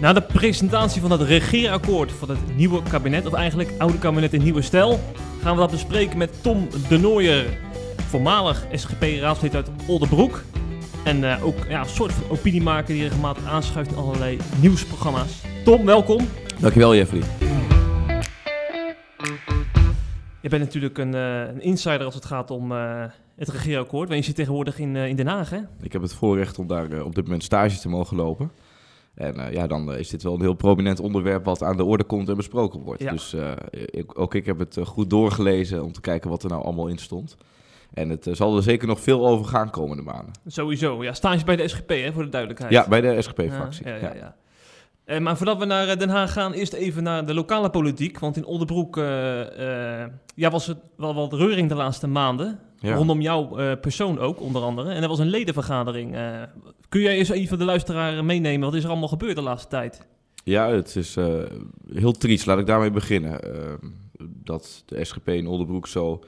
Na de presentatie van het regeerakkoord van het nieuwe kabinet, of eigenlijk oude kabinet in nieuwe stijl, gaan we dat bespreken met Tom de Nooijer, voormalig SGP-raadslid uit Oldenbroek. En eh, ook ja, een soort van opiniemaker die regelmatig aanschuift in allerlei nieuwsprogramma's. Tom, welkom. Dankjewel Jeffrey. Je bent natuurlijk een, eh, een insider als het gaat om eh, het regeerakkoord. Want je zit tegenwoordig in, eh, in Den Haag, hè? Ik heb het voorrecht om daar op dit moment stage te mogen lopen. En eh, ja, dan eh, is dit wel een heel prominent onderwerp wat aan de orde komt en besproken wordt. Ja. Dus eh, ik, ook ik heb het goed doorgelezen om te kijken wat er nou allemaal in stond. En het zal er zeker nog veel over gaan komende maanden. Sowieso. Ja, stage bij de SGP, hè, voor de duidelijkheid. Ja, bij de SGP-fractie. Ja, ja, Ja, ja, Eh, maar voordat we naar eh, Den Haag gaan, eerst even naar de lokale politiek. Want in Oldenbroek eh, ja, was het wel wat reuring de laatste maanden. Ja. Rondom jouw persoon ook, onder andere. En er was een ledenvergadering. kun jij eens even de luisteraar meenemen? Wat is er allemaal gebeurd de laatste tijd? Ja, het is heel triest. Laat ik daarmee beginnen. Dat de SGP in Oldenbroek zo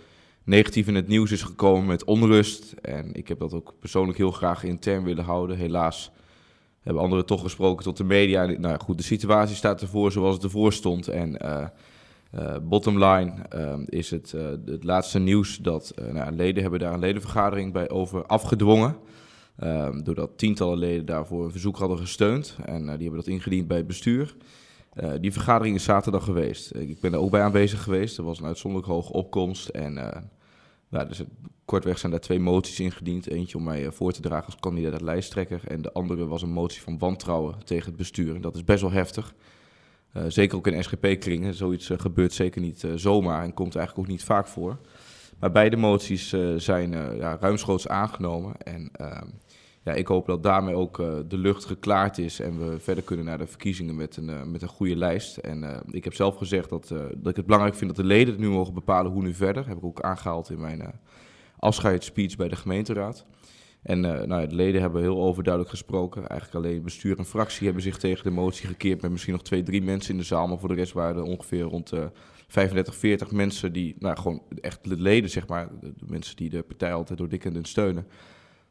negatief in het nieuws is gekomen met onrust. En ik heb dat ook persoonlijk heel graag intern willen houden. Helaas hebben anderen toch gesproken tot de media. Nou goed, de situatie staat ervoor zoals het ervoor stond. En eh, bottom line eh, is het, het laatste nieuws dat nou, leden hebben daar een ledenvergadering bij over afgedwongen. Ehm, doordat tientallen leden daarvoor een verzoek hadden gesteund. En die hebben dat ingediend bij het bestuur. Die vergadering is zaterdag geweest. Ik ben er ook bij aanwezig geweest. Er was een uitzonderlijk hoge opkomst. En nou, dus, kortweg zijn daar twee moties ingediend. Eentje om mij eh, voor te dragen als kandidaat lijsttrekker. En de andere was een motie van wantrouwen tegen het bestuur. En dat is best wel heftig. Eh, zeker ook in SGP-kringen. Zoiets eh, gebeurt zeker niet eh, zomaar en komt eigenlijk ook niet vaak voor. Maar beide moties eh, zijn eh, ja, ruimschoots aangenomen. En ehm, ja, ik hoop dat daarmee ook eh, de lucht geklaard is en we verder kunnen naar de verkiezingen met een, eh, met een goede lijst. En eh, ik heb zelf gezegd dat, dat ik het belangrijk vind dat de leden het nu mogen bepalen hoe nu verder. heb ik ook aangehaald in mijn afscheidsspeech bij de gemeenteraad. En nou, de leden hebben heel overduidelijk gesproken. Eigenlijk alleen bestuur en fractie hebben zich tegen de motie gekeerd. Met misschien nog twee, drie mensen in de zaal. Maar voor de rest waren er ongeveer rond eh 35, 40 mensen die, nou gewoon echt de leden, zeg maar. De, mensen die de partij altijd door dik en steunen.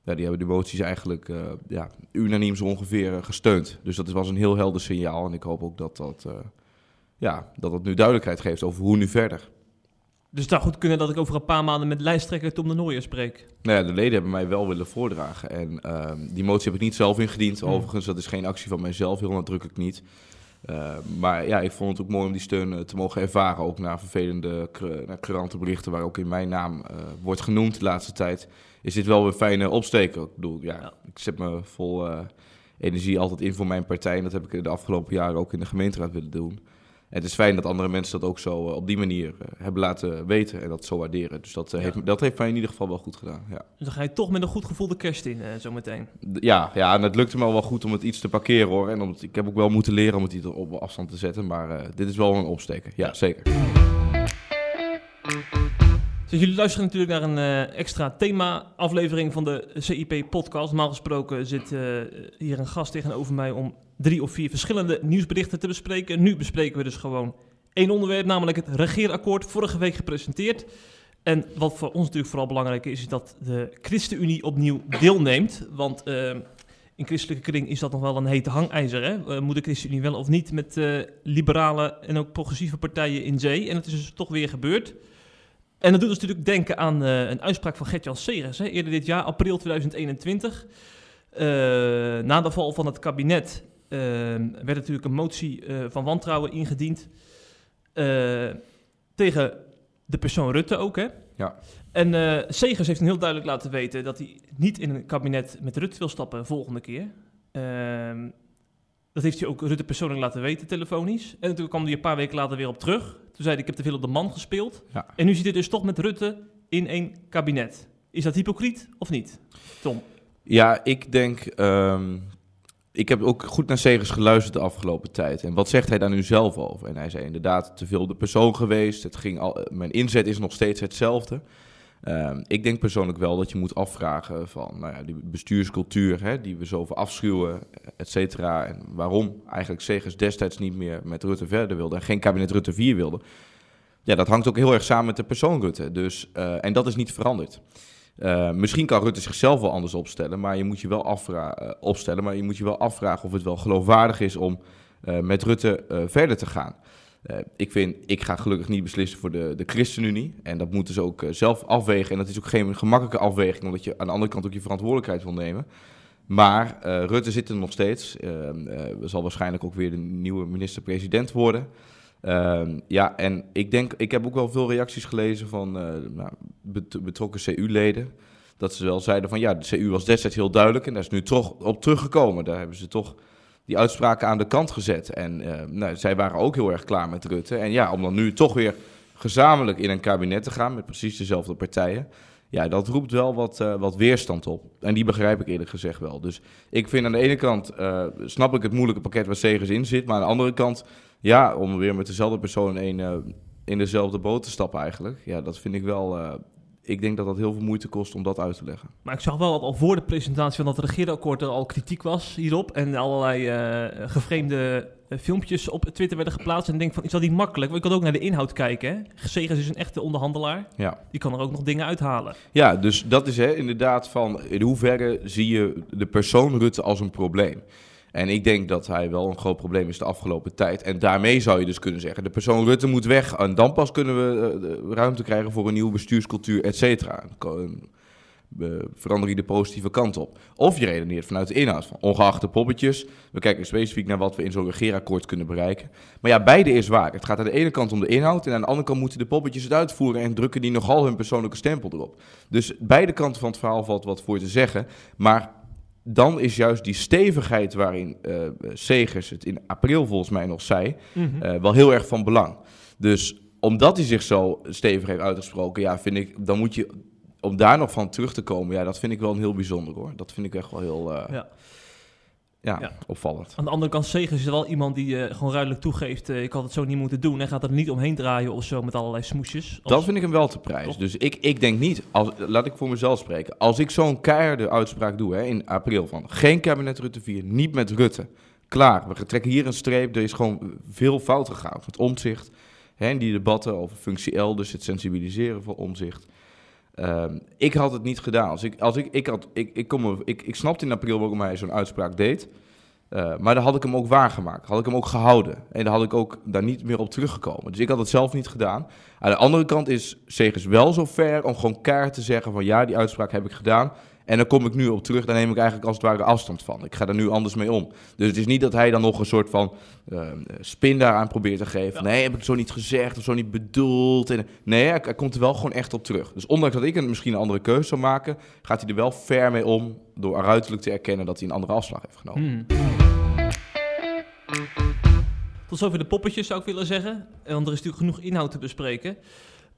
Ja, die hebben de moties eigenlijk eh, ja, unaniem zo ongeveer eh, gesteund. Dus dat was een heel helder signaal. En ik hoop ook dat dat, eh, ja, dat het nu duidelijkheid geeft over hoe nu verder. Dus het zou goed kunnen dat ik over een paar maanden met lijsttrekker Tom de Nooijer spreek. Nou ja, de leden hebben mij wel willen voordragen. En ehm, die motie heb ik niet zelf ingediend. Hmm. Overigens, dat is geen actie van mijzelf, heel nadrukkelijk niet. Uh, maar ja, ik vond het ook mooi om die steun uh, te mogen ervaren. Ook na vervelende krantenberichten waar ook in mijn naam uh, wordt genoemd de laatste tijd. Is dit wel een fijne opsteken. Ik bedoel, ja, ja. ik zet me vol eh, energie altijd in voor mijn partij. En dat heb ik de afgelopen jaren ook in de gemeenteraad willen doen. Het is fijn dat andere mensen dat ook zo uh, op die manier uh, hebben laten weten en dat zo waarderen. Dus dat, ja. heeft, dat heeft mij in ieder geval wel goed gedaan. Ja. Dus dan ga je toch met een goed gevoel de kerst in, zometeen. Ja, ja, en het lukte me wel goed om het iets te parkeren hoor. En om het, ik heb ook wel moeten leren om het iets op afstand te zetten. Maar uh, dit is wel een opsteken. Ja. zeker. Dus jullie luisteren natuurlijk naar een uh, extra thema-aflevering van de CIP-podcast. Normaal gesproken zit uh, hier een gast tegenover mij om drie of vier verschillende nieuwsberichten te bespreken. Nu bespreken we dus gewoon één onderwerp, namelijk het regeerakkoord, vorige week gepresenteerd. En wat voor ons natuurlijk vooral belangrijk is, is dat de ChristenUnie opnieuw deelneemt. Want uh, in christelijke kring is dat nog wel een hete hangijzer. Hè? Moet de ChristenUnie wel of niet met liberale en ook progressieve partijen in zee? En het is dus toch weer gebeurd. En dat doet ons natuurlijk denken aan uh, een uitspraak van Gert-Jan Segers. Hè? Eerder dit jaar, april 2021. Uh, na de val van het kabinet uh, werd natuurlijk een motie van wantrouwen ingediend. tegen de persoon Rutte ook, hè? Ja. En Segers heeft heel duidelijk laten weten dat hij niet in een kabinet met Rutte wil stappen volgende keer. Ehm, dat heeft hij ook Rutte persoonlijk laten weten, telefonisch. En toen kwam hij een paar weken later weer op terug. Toen zei hij, ik heb te veel op de man gespeeld. Ja. En nu zit hij dus toch met Rutte in één kabinet. Is dat hypocriet of niet, Tom? Ja, ik denk... Um, ik heb ook goed naar Segers geluisterd de afgelopen tijd. En wat zegt hij daar nu zelf over? En hij zei inderdaad te veel de persoon geweest. Het ging al, mijn inzet is nog steeds hetzelfde. Um, ik denk persoonlijk wel dat je moet afvragen van nou ja, die bestuurscultuur hè, die we zo afschuwen, et cetera. En waarom eigenlijk Segers destijds niet meer met Rutte verder wilde en geen kabinet Rutte 4 wilde. Ja, dat hangt ook heel erg samen met de persoon Rutte. Dus, uh, en dat is niet veranderd. Uh, misschien kan Rutte zichzelf wel anders opstellen, maar je moet je wel afvragen, uh, opstellen, maar je moet je wel afvragen of het wel geloofwaardig is om met Rutte verder te gaan. Ik vind, ik ga gelukkig niet beslissen voor de, de ChristenUnie. En dat moeten ze ook zelf afwegen. En dat is ook geen gemakkelijke afweging, omdat je aan de andere kant ook je verantwoordelijkheid wil nemen. Maar Rutte zit er nog steeds. zal waarschijnlijk ook weer de nieuwe minister-president worden. Ehm, ja, en ik denk, ik heb ook wel veel reacties gelezen van nou, betrokken CU-leden. Dat ze wel zeiden van ja, de CU was destijds heel duidelijk en daar is nu toch op teruggekomen. Daar hebben ze toch die uitspraken aan de kant gezet. En uh, nou, zij waren ook heel erg klaar met Rutte. En ja, om dan nu toch weer gezamenlijk in een kabinet te gaan met precies dezelfde partijen. Ja, dat roept wel wat, uh, wat weerstand op. En die begrijp ik eerlijk gezegd wel. Dus ik vind aan de ene kant, snap ik het moeilijke pakket waar Segers in zit. Maar aan de andere kant ja, om weer met dezelfde persoon in, in dezelfde boot te stappen eigenlijk. Ja, dat vind ik wel... Ik denk dat dat heel veel moeite kost om dat uit te leggen. Maar ik zag wel dat al voor de presentatie van dat regeerakkoord er al kritiek was hierop. En allerlei uh, gevreemde filmpjes op Twitter werden geplaatst. En ik denk van, is dat niet makkelijk? Want ik kan ook naar de inhoud kijken. Hè? Segers is een echte onderhandelaar. Ja. Die kan er ook nog dingen uithalen. Ja, dus dat is hè, inderdaad van... in hoeverre zie je de persoon Rutte als een probleem? En ik denk dat hij wel een groot probleem is de afgelopen tijd. En daarmee zou je dus kunnen zeggen: de persoon Rutte moet weg. En dan pas kunnen we uh, ruimte krijgen voor een nieuwe bestuurscultuur, et cetera. Verander je de positieve kant op. Of je redeneert vanuit de inhoud van ongeacht de poppetjes. We kijken specifiek naar wat we in zo'n regeerakkoord kunnen bereiken. Maar ja, beide is waar. Het gaat aan de ene kant om de inhoud. En aan de andere kant moeten de poppetjes het uitvoeren. En drukken die nogal hun persoonlijke stempel erop. Dus beide kanten van het verhaal valt wat voor te zeggen. Maar dan is juist die stevigheid waarin uh, Segers het in april volgens mij nog zei, mhm. eh, wel heel erg van belang. Dus omdat hij zich zo stevig heeft uitgesproken, ja, vind ik, dan moet je, om daar nog van terug te komen, ja, dat vind ik wel een heel bijzonder hoor. Dat vind ik echt wel heel... Uh, ja ja, opvallend. Aan de andere kant, Segers is wel iemand die uh, gewoon ruidelijk toegeeft... Uh, ik had het zo niet moeten doen en gaat er niet omheen draaien of zo met allerlei smoesjes. Dat vind ik hem wel te prijs. Dus ik, ik denk niet, als, laat ik voor mezelf spreken... als ik zo'n keiharde uitspraak doe hè, in april van... geen kabinet Rutte 4, niet met Rutte. Klaar, we trekken hier een streep. Er is gewoon veel fout gegaan. Het omzicht, hè, die debatten over functie elders... het sensibiliseren van omzicht... Ehm, ik had het niet gedaan. Als ik, als ik, ik, had, ik, ik, kom, ik, ik snapte in april waarom hij zo'n uitspraak deed. Uh, maar dan had ik hem ook waargemaakt. Had ik hem ook gehouden. En dan had ik ook daar niet meer op teruggekomen. Dus ik had het zelf niet gedaan. Aan de andere kant is Segers wel zo ver om gewoon kaart te zeggen van ja, die uitspraak heb ik gedaan. En dan kom ik nu op terug, dan neem ik eigenlijk als het ware afstand van. Ik ga er nu anders mee om. Dus het is niet dat hij dan nog een soort van uh, spin daaraan probeert te geven. Nee, heb ik zo niet gezegd of zo niet bedoeld. En, nee, hij, komt er wel gewoon echt op terug. Dus ondanks dat ik een, misschien een andere keuze zou maken, gaat hij er wel ver mee om door uiterlijk te erkennen dat hij een andere afslag heeft genomen. Hmm. Tot zover de poppetjes zou ik willen zeggen. Want er is natuurlijk genoeg inhoud te bespreken.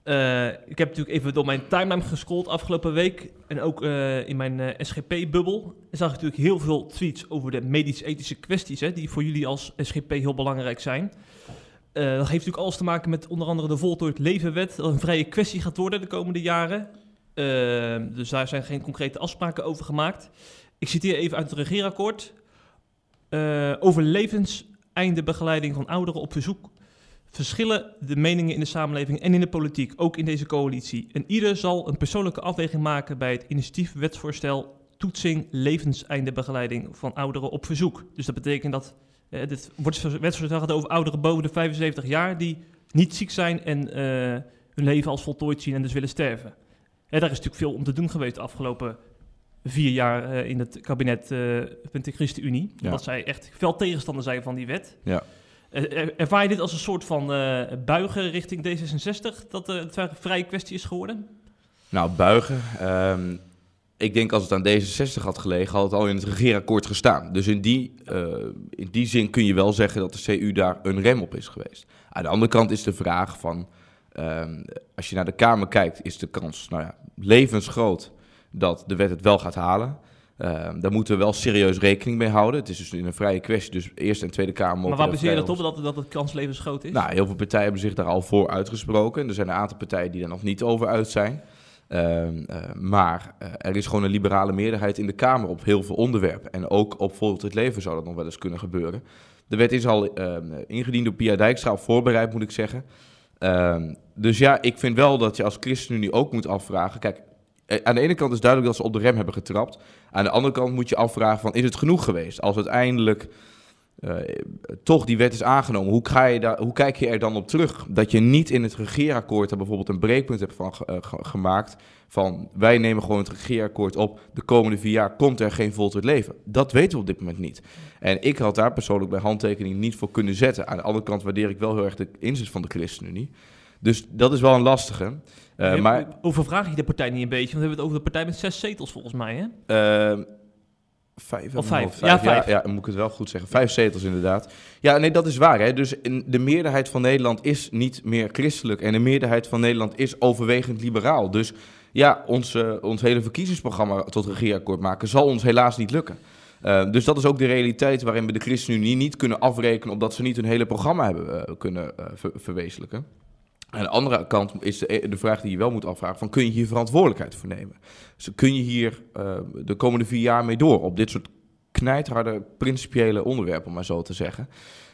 Uh, ik heb natuurlijk even door mijn timeline gescrolld afgelopen week. En ook uh, in mijn eh, SGP-bubbel. zag ik natuurlijk heel veel tweets over de medisch-ethische kwesties. Hè, die voor jullie als SGP heel belangrijk zijn. dat heeft natuurlijk alles te maken met onder andere de voltooid levenwet. Dat een vrije kwestie gaat worden de komende jaren. dus daar zijn geen concrete afspraken over gemaakt. Ik citeer even uit het regeerakkoord. over levenseindenbegeleiding van ouderen op verzoek verschillen de meningen in de samenleving en in de politiek, ook in deze coalitie. En ieder zal een persoonlijke afweging maken bij het initiatief wetsvoorstel toetsing levenseindenbegeleiding van ouderen op verzoek. Dus dat betekent dat uh, dit wetsvoorstel gaat over ouderen boven de 75 jaar die niet ziek zijn en uh, hun leven als voltooid zien en dus willen sterven. daar is natuurlijk veel om te doen geweest de afgelopen vier jaar uh, in het kabinet van de ChristenUnie. Ja. Dat zij echt veel tegenstander zijn van die wet. Ja. Eh, ervaar je dit als een soort van uh, buigen richting D66, dat het een vrije kwestie is geworden? Nou, buigen. Um, ik denk als het aan D66 had gelegen, had het al in het regeerakkoord gestaan. Dus in die, in die zin kun je wel zeggen dat de CU daar een rem op is geweest. Aan de andere kant is de vraag van, um, als je naar de Kamer kijkt, is de kans nou ja, levensgroot dat de wet het wel gaat halen. Uh, daar moeten we wel serieus rekening mee houden. Het is dus in een vrije kwestie, dus Eerste en Tweede Kamer... Maar waar baseer je dat op, dat, dat het kanslevensgroot is? Nou, heel veel partijen hebben zich daar al voor uitgesproken. Er zijn een aantal partijen die daar nog niet over uit zijn. Uh, uh, maar eh, er is gewoon een liberale meerderheid in de Kamer op heel veel onderwerpen. En ook op volgt het leven zou dat nog wel eens kunnen gebeuren. De wet is al ehm, ingediend door Pia Dijkstra, voorbereid moet ik zeggen. dus ja, ik vind wel dat je als ChristenUnie ook moet afvragen... Kijk, eh, aan de ene kant is duidelijk dat ze op de rem hebben getrapt. Aan de andere kant moet je afvragen van, is het genoeg geweest? Als uiteindelijk eh, toch die wet is aangenomen, hoe, ga je daar, hoe kijk je er dan op terug? Dat je niet in het regeerakkoord er bijvoorbeeld een breekpunt hebt van eh, ge- gemaakt van wij nemen gewoon het regeerakkoord op, de komende vier jaar komt er geen voltooid leven. Dat weten we op dit moment niet. En ik had daar persoonlijk bij handtekening niet voor kunnen zetten. Aan de andere kant waardeer ik wel heel erg de inzet van de ChristenUnie. Dus dat is wel een lastige. Eh, Uh, maar Overvraag je de partij niet een beetje? Want we hebben het over de partij met zes zetels volgens mij, hè? Ehm, vijf, Of vijf. Ja, vijf. Ja, moet ik het wel goed zeggen. Vijf zetels inderdaad. Ja, nee, dat is waar. Hè? Dus de meerderheid van Nederland is niet meer christelijk. En de meerderheid van Nederland is overwegend liberaal. Dus ja, ons, eh, ons hele verkiezingsprogramma tot regeerakkoord maken zal ons helaas niet lukken. Eh, dus dat is ook de realiteit waarin we de ChristenUnie niet kunnen afrekenen... omdat ze niet hun hele programma hebben eh, kunnen ver- verwezenlijken. Aan de andere kant is de, vraag die je wel moet afvragen: van, kun je hier verantwoordelijkheid voor nemen? Dus kun je hier eh, de komende vier jaar mee door op dit soort knijtharde principiële onderwerpen, om maar zo te zeggen?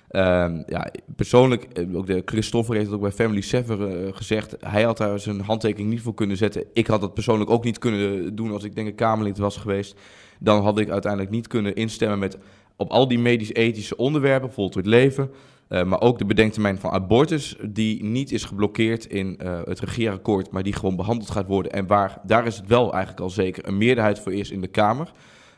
Ehm, ja, persoonlijk, eh, ook de Christoffer heeft het ook bij Family Sever eh, gezegd. Hij had daar zijn handtekening niet voor kunnen zetten. Ik had dat persoonlijk ook niet kunnen doen als ik denk een Kamerlid was geweest. Dan had ik uiteindelijk niet kunnen instemmen met op al die medisch-ethische onderwerpen, bijvoorbeeld het leven. Uh, maar ook de bedenktermijn van abortus, die niet is geblokkeerd in uh, het regeerakkoord, maar die gewoon behandeld gaat worden. En waar, daar is het wel eigenlijk al zeker een meerderheid voor is in de Kamer.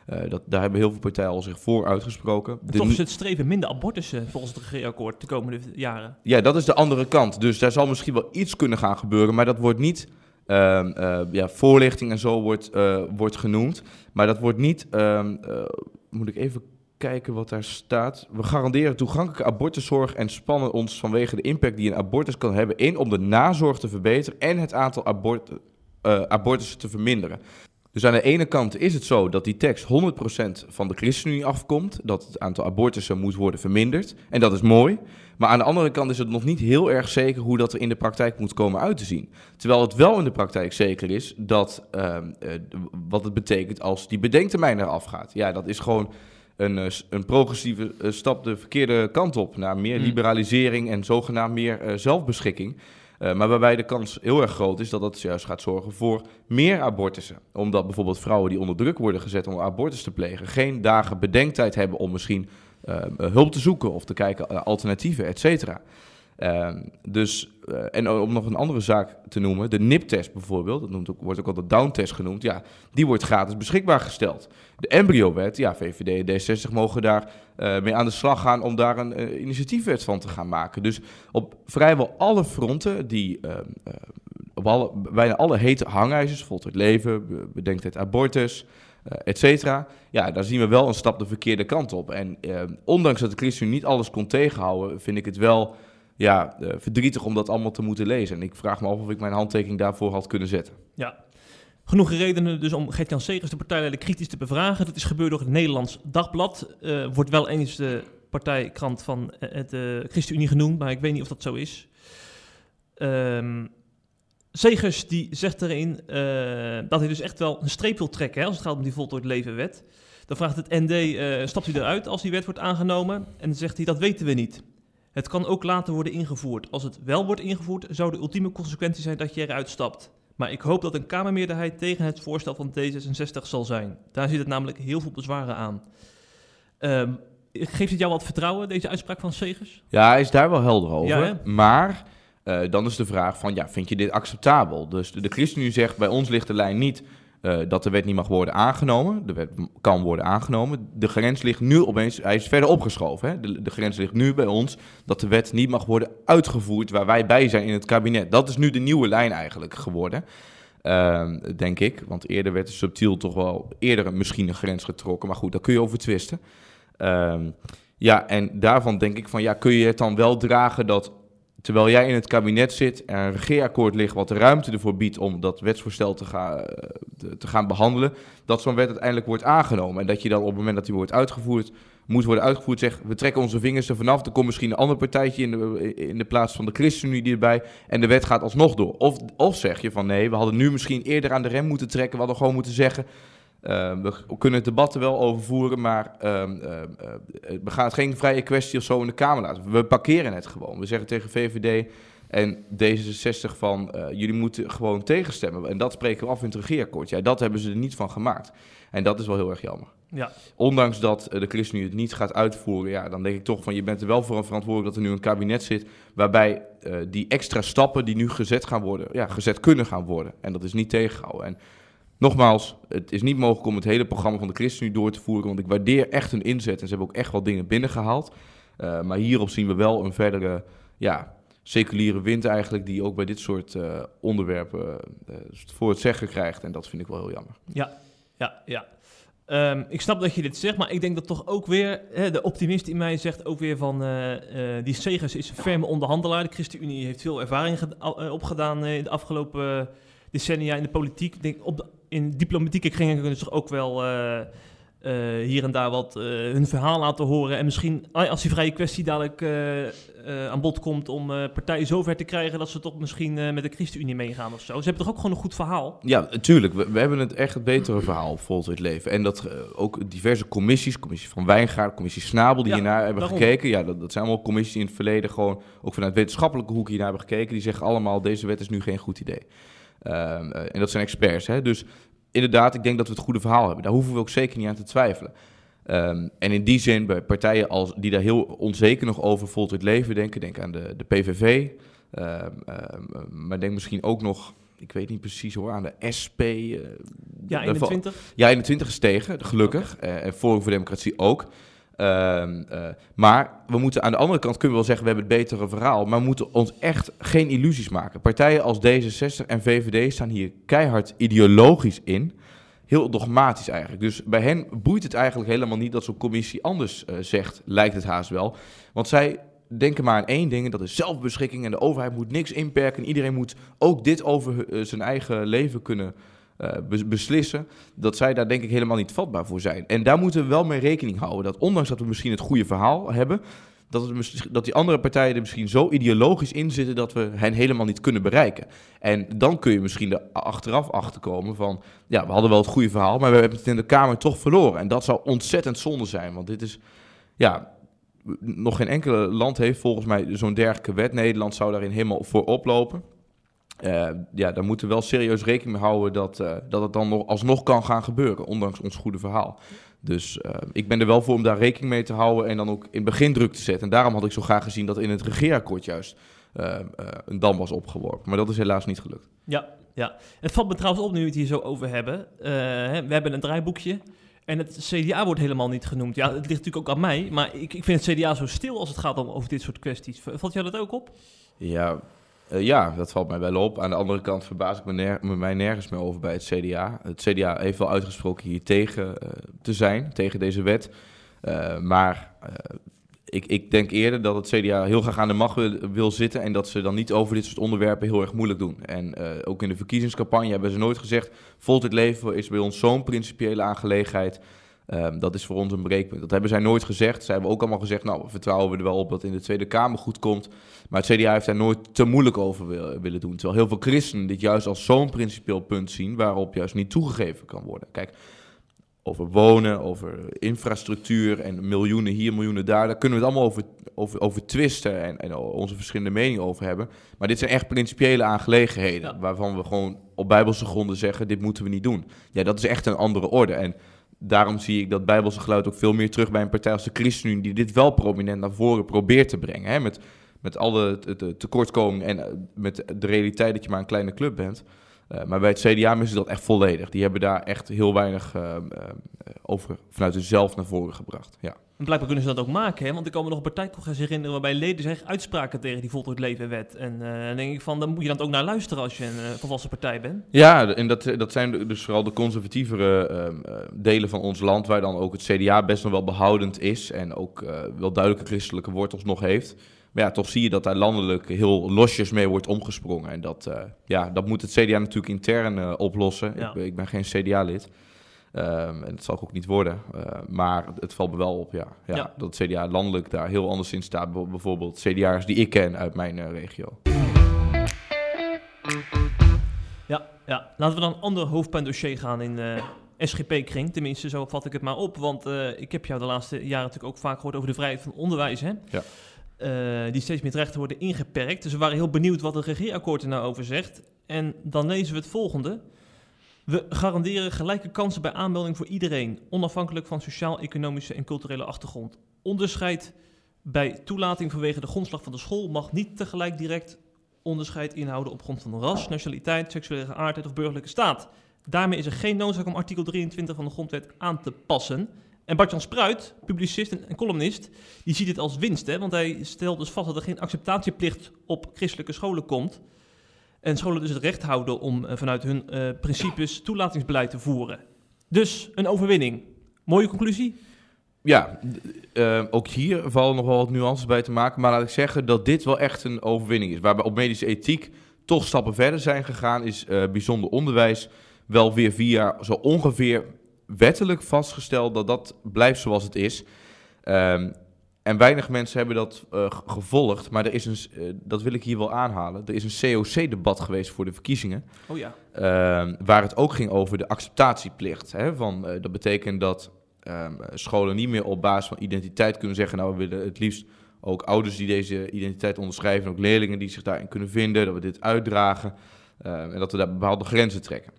Uh, dat, daar hebben heel veel partijen al zich voor uitgesproken. En toch is het streven minder abortussen volgens het regeerakkoord de komende jaren. Ja, dat is de andere kant. Dus daar zal misschien wel iets kunnen gaan gebeuren, maar dat wordt niet... Uh, ja, voorlichting en zo wordt, wordt genoemd. Maar dat wordt niet... Uh, moet ik even kijken wat daar staat. We garanderen toegankelijke abortuszorg en spannen ons vanwege de impact die een abortus kan hebben in om de nazorg te verbeteren en het aantal abort, uh, abortussen te verminderen. Dus aan de ene kant is het zo dat die tekst 100% van de ChristenUnie afkomt, dat het aantal abortussen moet worden verminderd. En dat is mooi. Maar aan de andere kant is het nog niet heel erg zeker hoe dat er in de praktijk moet komen uit te zien. Terwijl het wel in de praktijk zeker is dat uh, uh, wat het betekent als die bedenktermijn eraf gaat. Ja, dat is gewoon een, een progressieve stap de verkeerde kant op. Naar meer liberalisering en zogenaamd meer uh, zelfbeschikking. Uh, maar waarbij de kans heel erg groot is dat dat juist gaat zorgen voor meer abortussen. Omdat bijvoorbeeld vrouwen die onder druk worden gezet om abortus te plegen... geen dagen bedenktijd hebben om misschien uh, hulp te zoeken of te kijken naar alternatieven, et cetera. Uh, dus, uh, en om nog een andere zaak te noemen, de NIP-test bijvoorbeeld, dat noemt ook, wordt ook al de Down-test genoemd, ja, die wordt gratis beschikbaar gesteld. De embryo-wet, ja, VVD en D60 mogen daar uh, mee aan de slag gaan om daar een uh, initiatiefwet van te gaan maken. Dus op vrijwel alle fronten, die, op alle, bijna alle hete hangijzers, voltooid leven, bedenktijd abortus, uh, et cetera. Ja, daar zien we wel een stap de verkeerde kant op. En uh, ondanks dat de ChristenUnie niet alles kon tegenhouden, vind ik het wel ja, uh, verdrietig om dat allemaal te moeten lezen. En ik vraag me af of ik mijn handtekening daarvoor had kunnen zetten. Ja. Genoeg redenen dus om Gert-Jan Segers, de partijleider, kritisch te bevragen. Dat is gebeurd door het Nederlands Dagblad. Uh, wordt wel eens de partijkrant van het uh, ChristenUnie genoemd, maar ik weet niet of dat zo is. Um, Segers die zegt erin dat hij dus echt wel een streep wil trekken hè, als het gaat om die voltooid levenwet. Dan vraagt het ND, stapt hij eruit als die wet wordt aangenomen? En dan zegt hij, dat weten we niet. Het kan ook later worden ingevoerd. Als het wel wordt ingevoerd, zou de ultieme consequentie zijn dat je eruit stapt. Maar ik hoop dat een Kamermeerderheid tegen het voorstel van D66 zal zijn. Daar zit het namelijk heel veel bezwaren aan. Um, geeft het jou wat vertrouwen, deze uitspraak van Segers? Ja, hij is daar wel helder over. Ja, maar uh, dan is de vraag van, ja, vind je dit acceptabel? Dus de, de ChristenUnie zegt, bij ons ligt de lijn niet uh, dat de wet niet mag worden aangenomen. De wet kan worden aangenomen. De grens ligt nu opeens, hij is verder opgeschoven. Hè? De, grens ligt nu bij ons dat de wet niet mag worden uitgevoerd waar wij bij zijn in het kabinet. Dat is nu de nieuwe lijn eigenlijk geworden. Uh, denk ik, want eerder werd er subtiel toch wel eerder misschien een grens getrokken. Maar goed, daar kun je over twisten. Uh, ja, en daarvan denk ik van, ja, kun je het dan wel dragen dat terwijl jij in het kabinet zit en een regeerakkoord ligt wat de ruimte ervoor biedt om dat wetsvoorstel te gaan, te, te gaan behandelen, dat zo'n wet uiteindelijk wordt aangenomen. En dat je dan op het moment dat die wordt uitgevoerd, moet worden uitgevoerd, zegt we trekken onze vingers er vanaf, er komt misschien een ander partijtje in de, in de plaats van de ChristenUnie erbij en de wet gaat alsnog door. Of, of zeg je van nee, we hadden nu misschien eerder aan de rem moeten trekken, we hadden gewoon moeten zeggen, uh, we kunnen het debat er wel over voeren, maar uh, uh, we gaan het geen vrije kwestie of zo in de Kamer laten. We parkeren het gewoon. We zeggen tegen VVD en D66 van eh, jullie moeten gewoon tegenstemmen. En dat spreken we af in het regeerakkoord. Ja, dat hebben ze er niet van gemaakt. En dat is wel heel erg jammer. Ja. Ondanks dat eh, de ChristenUnie het niet gaat uitvoeren, ja, dan denk ik toch van je bent er wel voor verantwoordelijk dat er nu een kabinet zit waarbij die extra stappen die nu gezet gaan worden, ja, gezet kunnen gaan worden. En dat is niet tegengehouden. En nogmaals, het is niet mogelijk om het hele programma van de ChristenUnie door te voeren, want ik waardeer echt hun inzet en ze hebben ook echt wel dingen binnengehaald. Uh, maar hierop zien we wel een verdere, ja, seculiere wind eigenlijk, die ook bij dit soort uh, onderwerpen uh, voor het zeggen krijgt. En dat vind ik wel heel jammer. Ja, ja, ja. Um, ik snap dat je dit zegt, maar ik denk dat toch ook weer, hè, de optimist in mij zegt ook weer van, die Segers is een ferme onderhandelaar. De ChristenUnie heeft veel ervaring opgedaan in de afgelopen decennia in de politiek. Denk op de, in diplomatieke kringen kunnen ze toch ook wel uh, hier en daar wat uh, hun verhaal laten horen. En misschien als die vrije kwestie dadelijk aan bod komt om partijen zover te krijgen dat ze toch misschien met de ChristenUnie meegaan of zo. Ze hebben toch ook gewoon een goed verhaal? Ja, natuurlijk. We, we hebben het echt het betere verhaal volgens het leven. En dat ook diverse commissies, commissie van Wijngaard, commissie Snabel, die ja, hiernaar hebben daarom. gekeken. Ja, dat, dat, zijn allemaal commissies die in het verleden gewoon ook vanuit wetenschappelijke hoek hiernaar hebben gekeken. Die zeggen allemaal deze wet is nu geen goed idee. Ehm, en dat zijn experts. Hè? Dus inderdaad, ik denk dat we het goede verhaal hebben. Daar hoeven we ook zeker niet aan te twijfelen. Um, en in die zin, bij partijen als, die daar heel onzeker nog over voltooid leven denken, denk aan de, de PVV, um, um, maar denk misschien ook nog, ik weet niet precies hoor, aan de SP. Uh, ja, 21? Ja, 21 gestegen, gelukkig. Okay. Uh, en Forum voor Democratie ook. Uh, uh, maar we moeten aan de andere kant kunnen we wel zeggen, we hebben het betere verhaal. Maar we moeten ons echt geen illusies maken. Partijen als D66 en VVD staan hier keihard ideologisch in. Heel dogmatisch eigenlijk. Dus bij hen boeit het eigenlijk helemaal niet dat zo'n commissie anders uh, zegt, lijkt het haast wel. Want zij denken maar aan één ding, en dat is zelfbeschikking. En de overheid moet niks inperken. Iedereen moet ook dit over zijn eigen leven kunnen uh, beslissen, dat zij daar denk ik helemaal niet vatbaar voor zijn. En daar moeten we wel mee rekening houden. Dat ondanks dat we misschien het goede verhaal hebben, dat, dat die andere partijen er misschien zo ideologisch in zitten dat we hen helemaal niet kunnen bereiken. En dan kun je misschien er achteraf achterkomen van, ja, we hadden wel het goede verhaal, maar we hebben het in de Kamer toch verloren. En dat zou ontzettend zonde zijn, want dit is, ja, nog geen enkele land heeft volgens mij zo'n dergelijke wet. Nederland zou daarin helemaal voor oplopen. Uh, ja, daar moeten we wel serieus rekening mee houden dat, uh, dat het dan nog alsnog kan gaan gebeuren, ondanks ons goede verhaal. Dus uh, ik ben er wel voor om daar rekening mee te houden en dan ook in het begin druk te zetten. En daarom had ik zo graag gezien dat in het regeerakkoord juist een dam was opgeworpen. Maar dat is helaas niet gelukt. Ja, ja. Het valt me trouwens op nu we het hier zo over hebben. We hebben een draaiboekje. En het CDA wordt helemaal niet genoemd. Ja, het ligt natuurlijk ook aan mij. Maar ik, ik vind het CDA zo stil als het gaat om over dit soort kwesties. Valt jou dat ook op? Ja, uh, ja, dat valt mij wel op. Aan de andere kant verbaas ik me, mij nergens meer over bij het CDA. Het CDA heeft wel uitgesproken hier tegen uh, te zijn, tegen deze wet. Uh, maar ik, ik, denk eerder dat het CDA heel graag aan de macht wil, wil, zitten en dat ze dan niet over dit soort onderwerpen heel erg moeilijk doen. En ook in de verkiezingscampagne hebben ze nooit gezegd: voltijd leven is bij ons zo'n principiële aangelegenheid. Um, dat is voor ons een breekpunt. Dat hebben zij nooit gezegd. Zij hebben ook allemaal gezegd, nou, vertrouwen we er wel op dat in de Tweede Kamer goed komt. Maar het CDA heeft daar nooit te moeilijk over wil, willen doen. Terwijl heel veel christenen dit juist als zo'n principieel punt zien waarop juist niet toegegeven kan worden. Kijk, over wonen, over infrastructuur en miljoenen hier, miljoenen daar. Daar kunnen we het allemaal over, over, over twisten en, en onze verschillende meningen over hebben. Maar dit zijn echt principiële aangelegenheden ja. waarvan we gewoon op bijbelse gronden zeggen, dit moeten we niet doen. Ja, dat is echt een andere orde. En daarom zie ik dat Bijbelse geluid ook veel meer terug bij een partij als de ChristenUnie, die dit wel prominent naar voren probeert te brengen. Hè? Met, met alle tekortkomingen en eh, met de realiteit dat je maar een kleine club bent. Uh, maar bij het CDA missen dat echt volledig. Die hebben daar echt heel weinig uh, uh, over vanuit zichzelf naar voren gebracht. Ja. En blijkbaar kunnen ze dat ook maken, hè? want ik kan me nog een partijcongres herinneren waarbij leden zich uitspraken tegen die voltooid leven wet. En dan denk ik van, dan moet je dan ook naar luisteren als je een volwassen partij bent. Ja, en dat, dat zijn dus vooral de conservatievere ehm, delen van ons land, waar dan ook het CDA best nog wel behoudend is en ook wel duidelijke christelijke wortels nog heeft. Maar ja, toch zie je dat daar landelijk heel losjes mee wordt omgesprongen. En dat, uh, ja, dat moet het CDA natuurlijk intern uh, oplossen. Ja. Ik, ik, ben geen CDA-lid. Um, en dat zal ook niet worden. Uh, maar het valt me wel op, ja, ja, ja, dat CDA landelijk daar heel anders in staat. Bijvoorbeeld CDA'ers die ik ken uit mijn regio. Ja, ja, laten we dan een ander hoofdpijndossier gaan in SGP-kring. Tenminste, zo vat ik het maar op. Want ik heb jou de laatste jaren natuurlijk ook vaak gehoord over de vrijheid van onderwijs. Hè? Ja. Uh, die steeds meer rechten worden ingeperkt. Dus we waren heel benieuwd wat het regeerakkoord er nou over zegt. En dan lezen we het volgende. We garanderen gelijke kansen bij aanmelding voor iedereen, onafhankelijk van sociaal-economische en culturele achtergrond. Onderscheid bij toelating vanwege de grondslag van de school mag niet tegelijk direct onderscheid inhouden op grond van ras, nationaliteit, seksuele geaardheid of burgerlijke staat. Daarmee is er geen noodzaak om artikel 23 van de grondwet aan te passen. En Bartjan Spruit, publicist en columnist, die ziet dit als winst. Hè? Want hij stelt dus vast dat er geen acceptatieplicht op christelijke scholen komt. En scholen dus het recht houden om uh, vanuit hun uh, principes toelatingsbeleid te voeren. Dus een overwinning. Mooie conclusie? Ja, uh, ook hier vallen nog wel wat nuances bij te maken. Maar laat ik zeggen dat dit wel echt een overwinning is. Waarbij op medische ethiek toch stappen verder zijn gegaan, is bijzonder onderwijs wel weer jaar zo ongeveer wettelijk vastgesteld dat dat blijft zoals het is. Um, en weinig mensen hebben dat uh, gevolgd, maar er is een, uh, dat wil ik hier wel aanhalen. Er is een COC-debat geweest voor de verkiezingen. Oh ja. Uh, waar het ook ging over de acceptatieplicht. Hè, van, eh, dat betekent dat ehm, scholen niet meer op basis van identiteit kunnen zeggen: Nou, we willen het liefst ook ouders die deze identiteit onderschrijven, ook leerlingen die zich daarin kunnen vinden, dat we dit uitdragen ehm, en dat we daar bepaalde grenzen trekken.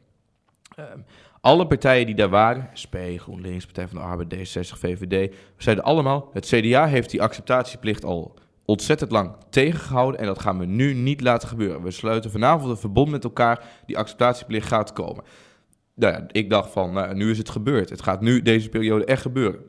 Alle partijen die daar waren, SP, GroenLinks, Partij van de Arbeid, D66, VVD, zeiden allemaal: het CDA heeft die acceptatieplicht al ontzettend lang tegengehouden en dat gaan we nu niet laten gebeuren. We sluiten vanavond een verbond met elkaar, die acceptatieplicht gaat komen. Nou ja, ik dacht van, nou, nu is het gebeurd. Het gaat nu deze periode echt gebeuren.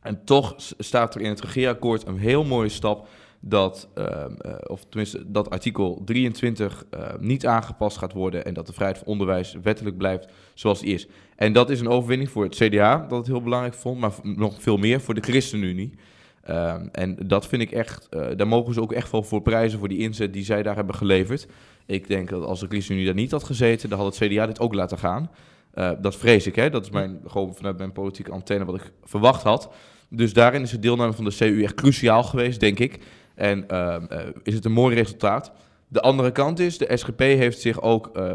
En toch staat er in het regeerakkoord een heel mooie stap dat, uh, uh, of tenminste, dat artikel 23 uh, niet aangepast gaat worden en dat de vrijheid van onderwijs wettelijk blijft zoals die is. En dat is een overwinning voor het CDA, dat het heel belangrijk vond, maar nog veel meer voor de ChristenUnie. Ehm, en dat vind ik echt, eh, daar mogen ze ook echt wel voor prijzen voor die inzet die zij daar hebben geleverd. Ik denk dat als de ChristenUnie daar niet had gezeten, dan had het CDA dit ook laten gaan. Uh, dat vrees ik, hè? dat is mijn, gewoon vanuit mijn politieke antenne wat ik verwacht had. Dus daarin is de deelname van de CU echt cruciaal geweest, denk ik. En uh, uh, is het een mooi resultaat. De andere kant is, de SGP heeft zich ook uh,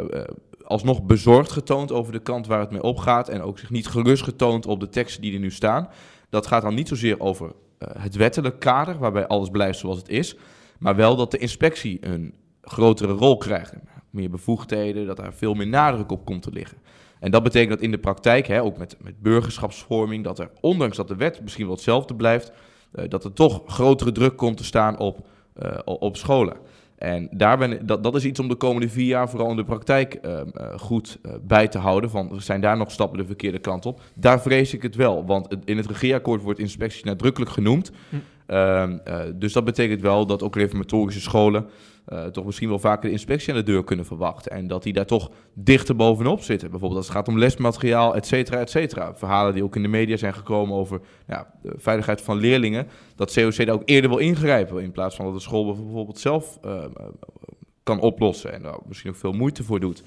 alsnog bezorgd getoond over de kant waar het mee opgaat. En ook zich niet gerust getoond op de teksten die er nu staan. Dat gaat dan niet zozeer over het wettelijk kader, waarbij alles blijft zoals het is. Maar wel dat de inspectie een grotere rol krijgt. Meer bevoegdheden, dat daar veel meer nadruk op komt te liggen. En dat betekent dat in de praktijk, hè, ook met, met burgerschapsvorming, dat er, ondanks dat de wet misschien wel hetzelfde blijft, dat er toch grotere druk komt te staan op, uh, op scholen. En daar ben, dat, dat is iets om de komende vier jaar vooral in de praktijk uh, goed bij te houden. Van, zijn daar nog stappen de verkeerde kant op? Daar vrees ik het wel, want in het regeerakkoord wordt inspectie nadrukkelijk genoemd. Hm. dus dat betekent wel dat ook reformatorische scholen uh, toch misschien wel vaker de inspectie aan de deur kunnen verwachten. En dat die daar toch dichter bovenop zitten. Bijvoorbeeld als het gaat om lesmateriaal, et cetera, et cetera. Verhalen die ook in de media zijn gekomen over ja, de veiligheid van leerlingen. Dat COC daar ook eerder wil ingrijpen. In plaats van dat de school bijvoorbeeld zelf uh, kan oplossen. En daar misschien ook veel moeite voor doet.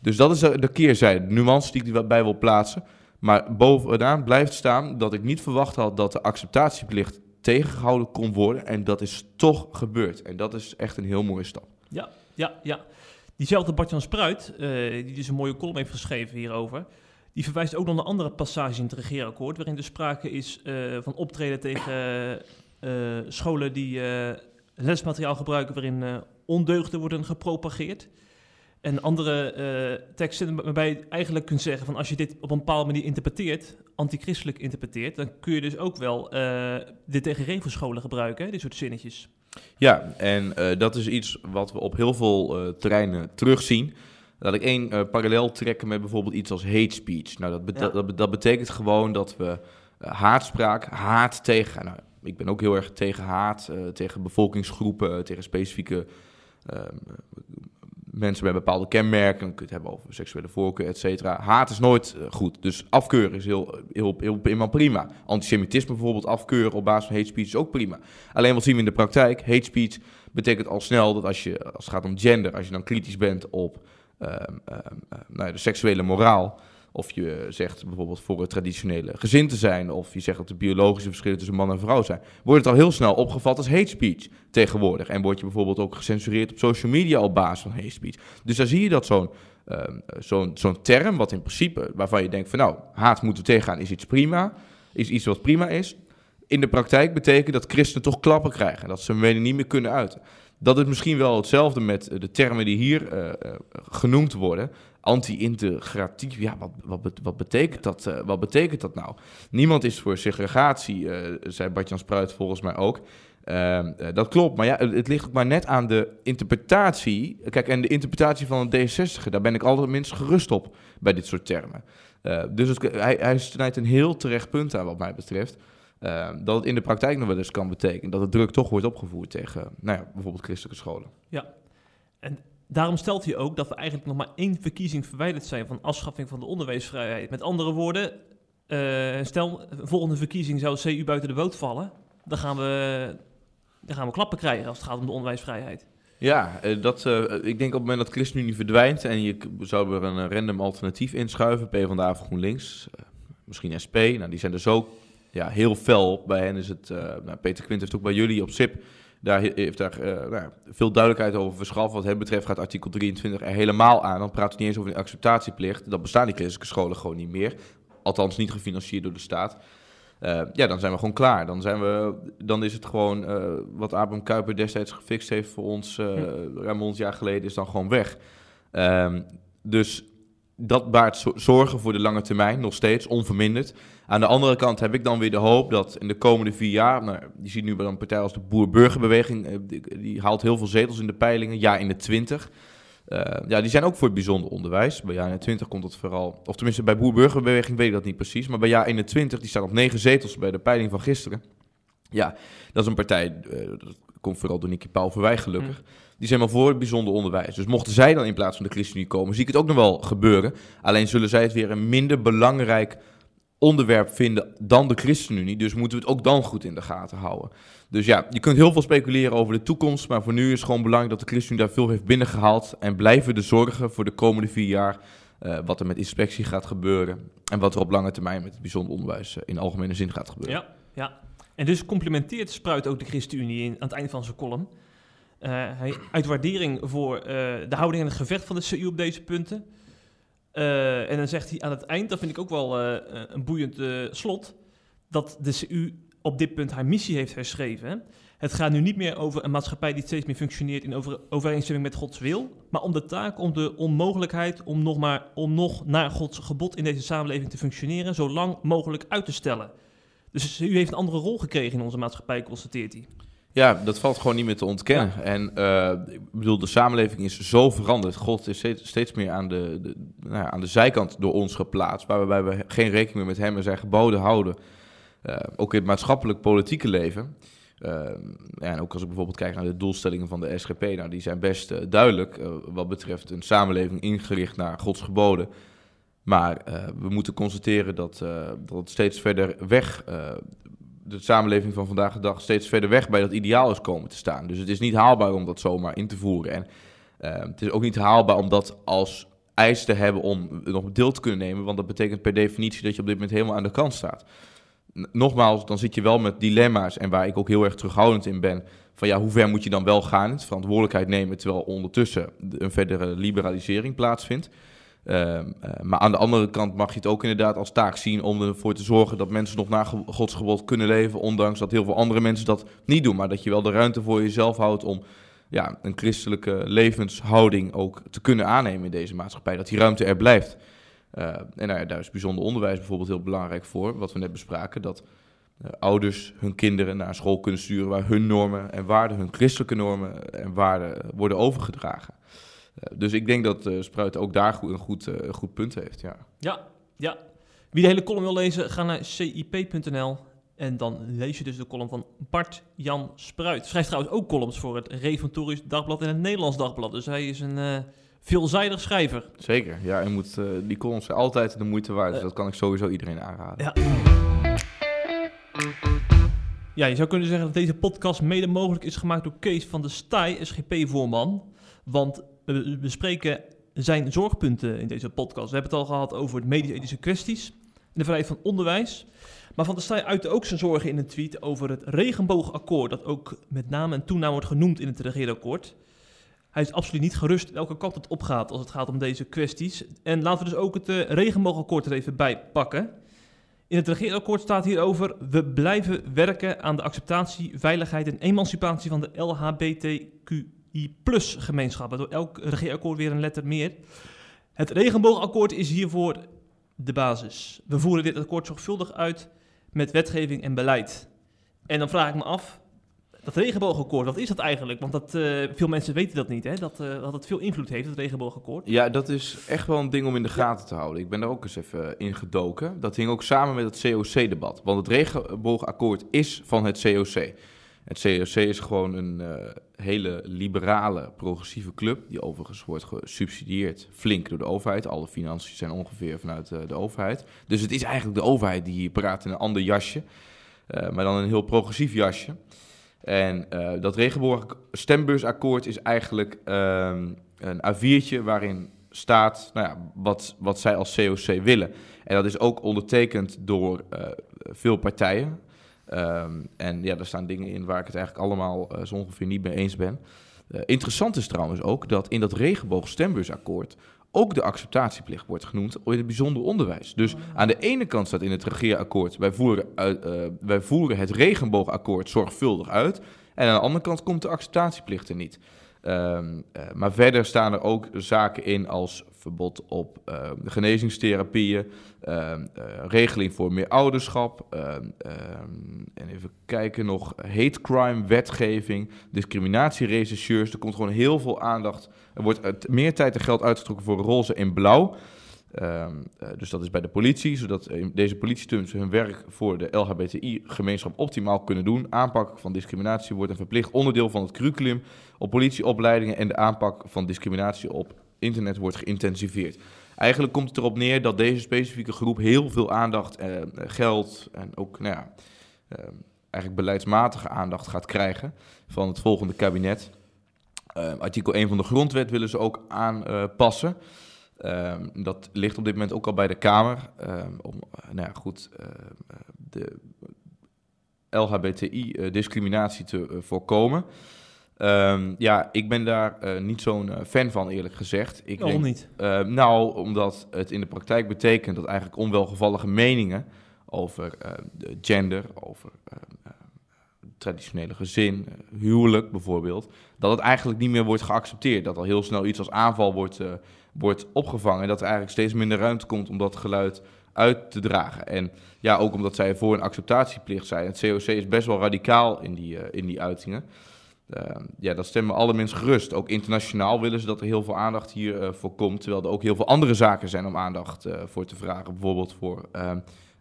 Dus dat is de keerzijde, de nuance die ik erbij wil plaatsen. Maar bovenaan blijft staan dat ik niet verwacht had dat de acceptatieplicht tegengehouden kon worden. En dat is toch gebeurd. En dat is echt een heel mooie stap. Ja, ja, ja. Diezelfde Bartjan Spruit, uh, die dus een mooie column heeft geschreven hierover... die verwijst ook nog naar andere passages in het regeerakkoord... waarin er sprake is uh, van optreden tegen uh, scholen die lesmateriaal gebruiken... waarin ondeugden worden gepropageerd... En andere teksten waarbij je eigenlijk kunt zeggen van als je dit op een bepaalde manier interpreteert, antichristelijk interpreteert, dan kun je dus ook wel uh, dit tegen revenscholen gebruiken, dit soort zinnetjes. Ja, en uh, dat is iets wat we op heel veel terreinen terugzien. Laat ik één parallel trekken met bijvoorbeeld iets als hate speech. Nou, dat, ja. dat, dat, betekent gewoon dat we haatspraak, haat tegen... Nou, ik ben ook heel erg tegen haat, tegen bevolkingsgroepen, tegen specifieke ehm, mensen met bepaalde kenmerken. Dan kun het hebben over seksuele voorkeur, et cetera. Haat is nooit uh, goed. Dus afkeuren is heel, heel, heel, helemaal prima. Antisemitisme bijvoorbeeld afkeuren op basis van hate speech is ook prima. Alleen wat zien we in de praktijk? Hate speech betekent al snel dat als, je, als het gaat om gender, als je dan kritisch bent op uh, uh, nou ja, de seksuele moraal of je zegt bijvoorbeeld voor het traditionele gezin te zijn, of je zegt dat de biologische verschillen tussen man en vrouw zijn, wordt het al heel snel opgevat als hate speech tegenwoordig. En word je bijvoorbeeld ook gecensureerd op social media op basis van hate speech. Dus daar zie je dat zo'n um, zo'n term, wat in principe, waarvan je denkt van nou, haat moeten we tegengaan, is iets prima, is iets wat prima is. In de praktijk betekent dat christenen toch klappen krijgen, dat ze hun mening niet meer kunnen uiten. Dat is misschien wel hetzelfde met de termen die hier uh, uh, genoemd worden. Anti-integratief. Ja, wat, wat, wat, betekent dat, uh, wat betekent dat nou? Niemand is voor segregatie, uh, zei Bartjan Spruit volgens mij ook. Uh, dat klopt, maar ja, het, ligt ook maar net aan de interpretatie. Kijk, en de interpretatie van een D66, daar ben ik altijd minst gerust op bij dit soort termen. dus hij, hij snijdt een heel terecht punt aan wat mij betreft. Ehm, dat het in de praktijk nog wel eens kan betekenen dat de druk toch wordt opgevoerd tegen nou ja, bijvoorbeeld christelijke scholen. Ja, en daarom stelt hij ook dat we eigenlijk nog maar één verkiezing verwijderd zijn van afschaffing van de onderwijsvrijheid. Met andere woorden, uh, stel, volgende verkiezing zou CU buiten de boot vallen, dan gaan we, dan gaan we klappen krijgen als het gaat om de onderwijsvrijheid. Ja, eh, dat, uh, ik denk op het moment dat ChristenUnie verdwijnt en je zou er een random alternatief inschuiven, PvdA of GroenLinks, misschien SP, nou die zijn er zo ja, heel fel. Bij hen is het, nou, Peter Quint heeft ook bij jullie op SIP daar heeft daar uh, nou, veel duidelijkheid over verschaft. Wat hem betreft gaat artikel 23 er helemaal aan. Dan praat hij niet eens over een acceptatieplicht. Dan bestaan die christelijke scholen gewoon niet meer. Althans niet gefinancierd door de staat. Uh, ja, dan zijn we gewoon klaar. Dan, zijn we, dan is het gewoon uh, wat Abraham Kuiper destijds gefixt heeft voor ons, uh, ruim 100 jaar geleden, is dan gewoon weg. Um, dus dat baart zorgen voor de lange termijn, nog steeds, onverminderd. Aan de andere kant heb ik dan weer de hoop dat in de komende vier jaar, nou, je ziet nu bij een partij als de Boer-Burgerbeweging, eh, die, die, haalt heel veel zetels in de peilingen, ja in de twintig. Uh, ja, die zijn ook voor het bijzonder onderwijs. Bij jaar 21 komt het vooral, of tenminste bij Boer-Burgerbeweging weet ik dat niet precies, maar bij jaar 21, die staan op negen zetels bij de peiling van gisteren. Ja, dat is een partij, uh, dat komt vooral door Nicky Pauw wij gelukkig. Hm. Die zijn maar voor het bijzonder onderwijs. Dus mochten zij dan in plaats van de ChristenUnie komen, zie ik het ook nog wel gebeuren. Alleen zullen zij het weer een minder belangrijk onderwerp vinden dan de ChristenUnie. Dus moeten we het ook dan goed in de gaten houden. Dus ja, je kunt heel veel speculeren over de toekomst. Maar voor nu is het gewoon belangrijk dat de ChristenUnie daar veel heeft binnengehaald. En blijven de zorgen voor de komende vier jaar. Uh, wat er met inspectie gaat gebeuren. En wat er op lange termijn met het bijzonder onderwijs uh, in algemene zin gaat gebeuren. Ja, ja. En dus complimenteert Spruit ook de ChristenUnie aan het eind van zijn column. Uh, hij, uit waardering voor de houding en het gevecht van de CU op deze punten. Uh, en dan zegt hij aan het eind, dat vind ik ook wel uh, een boeiend slot, dat de CU op dit punt haar missie heeft herschreven. Het gaat nu niet meer over een maatschappij die steeds meer functioneert in over, overeenstemming met Gods wil, maar om de taak, om de onmogelijkheid om nog, maar, om nog naar Gods gebod in deze samenleving te functioneren, zo lang mogelijk uit te stellen. Dus u heeft een andere rol gekregen in onze maatschappij, constateert hij. Ja, dat valt gewoon niet meer te ontkennen. Ja. En uh, ik bedoel, de samenleving is zo veranderd. God is steeds, meer aan de, de nou, aan de zijkant door ons geplaatst, waarbij we geen rekening meer met hem en zijn geboden houden. Uh, ook in het maatschappelijk politieke leven. Uh, ja, en ook als ik bijvoorbeeld kijk naar de doelstellingen van de SGP, nou, die zijn best duidelijk wat betreft een samenleving ingericht naar Gods geboden. Maar we moeten constateren dat, dat het steeds verder weg de samenleving van vandaag de dag steeds verder weg bij dat ideaal is komen te staan. Dus het is niet haalbaar om dat zomaar in te voeren. En uh, het is ook niet haalbaar om dat als eis te hebben om nog deel te kunnen nemen, want dat betekent per definitie dat je op dit moment helemaal aan de kant staat. Nogmaals, dan zit je wel met dilemma's en waar ik ook heel erg terughoudend in ben. Van ja, hoe ver moet je dan wel gaan, het verantwoordelijkheid nemen, terwijl ondertussen een verdere liberalisering plaatsvindt. Uh, uh, maar aan de andere kant mag je het ook inderdaad als taak zien om ervoor te zorgen dat mensen nog naar Gods gebod kunnen leven, ondanks dat heel veel andere mensen dat niet doen. Maar dat je wel de ruimte voor jezelf houdt om ja, een christelijke levenshouding ook te kunnen aannemen in deze maatschappij. Dat die ruimte er blijft. Uh, en nou ja, daar is bijzonder onderwijs bijvoorbeeld heel belangrijk voor, wat we net bespraken. Dat ouders hun kinderen naar school kunnen sturen waar hun normen en waarden, hun christelijke normen en waarden worden overgedragen. Eh, dus ik denk dat uh, Spruit ook daar goed, een goed, uh, goed punt heeft. Ja. ja, ja. Wie de hele column wil lezen, ga naar cip.nl. En dan lees je dus de column van Bart Jan Spruit. Schrijft trouwens ook columns voor het Reformatorisch Dagblad en het Nederlands Dagblad. Dus hij is een uh, veelzijdig schrijver. Zeker, ja. En moet, uh, die columns zijn altijd de moeite waard. Dus dat kan ik sowieso iedereen aanraden. Ja. Ja, je zou kunnen zeggen dat deze podcast mede mogelijk is gemaakt door Kees van de Staaij, SGP-voorman. Want we bespreken zijn zorgpunten in deze podcast. We hebben het al gehad over de medisch-ethische kwesties en de vrijheid van onderwijs. Maar Van der Staaij uitte ook zijn zorgen in een tweet over het regenboogakkoord, dat ook met naam en toenaam wordt genoemd in het regeerakkoord. Hij is absoluut niet gerust welke kant het opgaat als het gaat om deze kwesties. En laten we dus ook het uh, regenboogakkoord er even bij pakken. In het regeerakkoord staat hierover: we blijven werken aan de acceptatie, veiligheid en emancipatie van de LHBTQ I-plus gemeenschappen. Door elk regeerakkoord weer een letter meer. Het regenboogakkoord is hiervoor de basis. We voeren dit akkoord zorgvuldig uit met wetgeving en beleid. En dan vraag ik me af, dat regenboogakkoord, wat is dat eigenlijk? Want dat, uh, veel mensen weten dat niet, hè? Dat, uh, dat het veel invloed heeft, het regenboogakkoord. Ja, dat is echt wel een ding om in de gaten te houden. Ik ben daar ook eens even in gedoken. Dat hing ook samen met het COC-debat. Want het regenboogakkoord is van het COC. Het COC is gewoon een uh, hele liberale, progressieve club, die overigens wordt gesubsidieerd flink door de overheid. Alle financiën zijn ongeveer vanuit uh, de overheid. Dus het is eigenlijk de overheid die hier praat in een ander jasje, uh, maar dan een heel progressief jasje. En dat regenboog stembusakkoord is eigenlijk ehm, een A4'tje waarin staat nou ja, wat, wat zij als COC willen. En dat is ook ondertekend door veel partijen. Um, en ja, daar staan dingen in waar ik het eigenlijk allemaal zo ongeveer niet mee eens ben. Uh, interessant is trouwens ook dat in dat regenboog-stembusakkoord ook de acceptatieplicht wordt genoemd in het bijzonder onderwijs. Dus aan de ene kant staat in het regeerakkoord, wij voeren, uh, wij voeren het regenboogakkoord zorgvuldig uit. En aan de andere kant komt de acceptatieplicht er niet. Um, uh, maar verder staan er ook zaken in als verbod op uh, genezingstherapieën, uh, regeling voor meer ouderschap, ehm, en even kijken nog, hate crime wetgeving, discriminatierechercheurs. Er komt gewoon heel veel aandacht. Er wordt meer tijd en geld uitgetrokken voor roze en blauw. Um, uh, dus dat is bij de politie, zodat deze politieteams hun werk voor de LHBTI-gemeenschap optimaal kunnen doen. Aanpak van discriminatie wordt een verplicht onderdeel van het curriculum op politieopleidingen en de aanpak van discriminatie op internet wordt geïntensiveerd. Eigenlijk komt het erop neer dat deze specifieke groep heel veel aandacht, uh, geld en ook nou ja, uh, eigenlijk beleidsmatige aandacht gaat krijgen van het volgende kabinet. Uh, artikel 1 van de grondwet willen ze ook aanpassen. Um, dat ligt op dit moment ook al bij de Kamer. Um, om nou ja, goed, uh, de LHBTI-discriminatie te uh, voorkomen. Um, ja, ik ben daar uh, niet zo'n fan van, eerlijk gezegd. Ik Waarom niet? nou, omdat het in de praktijk betekent dat eigenlijk onwelgevallige meningen over gender, over traditionele gezin, huwelijk bijvoorbeeld, dat het eigenlijk niet meer wordt geaccepteerd. Dat al heel snel iets als aanval wordt wordt opgevangen. En dat er eigenlijk steeds minder ruimte komt om dat geluid uit te dragen. En ja, ook omdat zij voor een acceptatieplicht zijn. Het COC is best wel radicaal in die, uh, in die uitingen. Uh, ja, dat stemmen alle mensen gerust. Ook internationaal willen ze dat er heel veel aandacht hiervoor voor komt. Terwijl er ook heel veel andere zaken zijn om aandacht voor te vragen. Bijvoorbeeld voor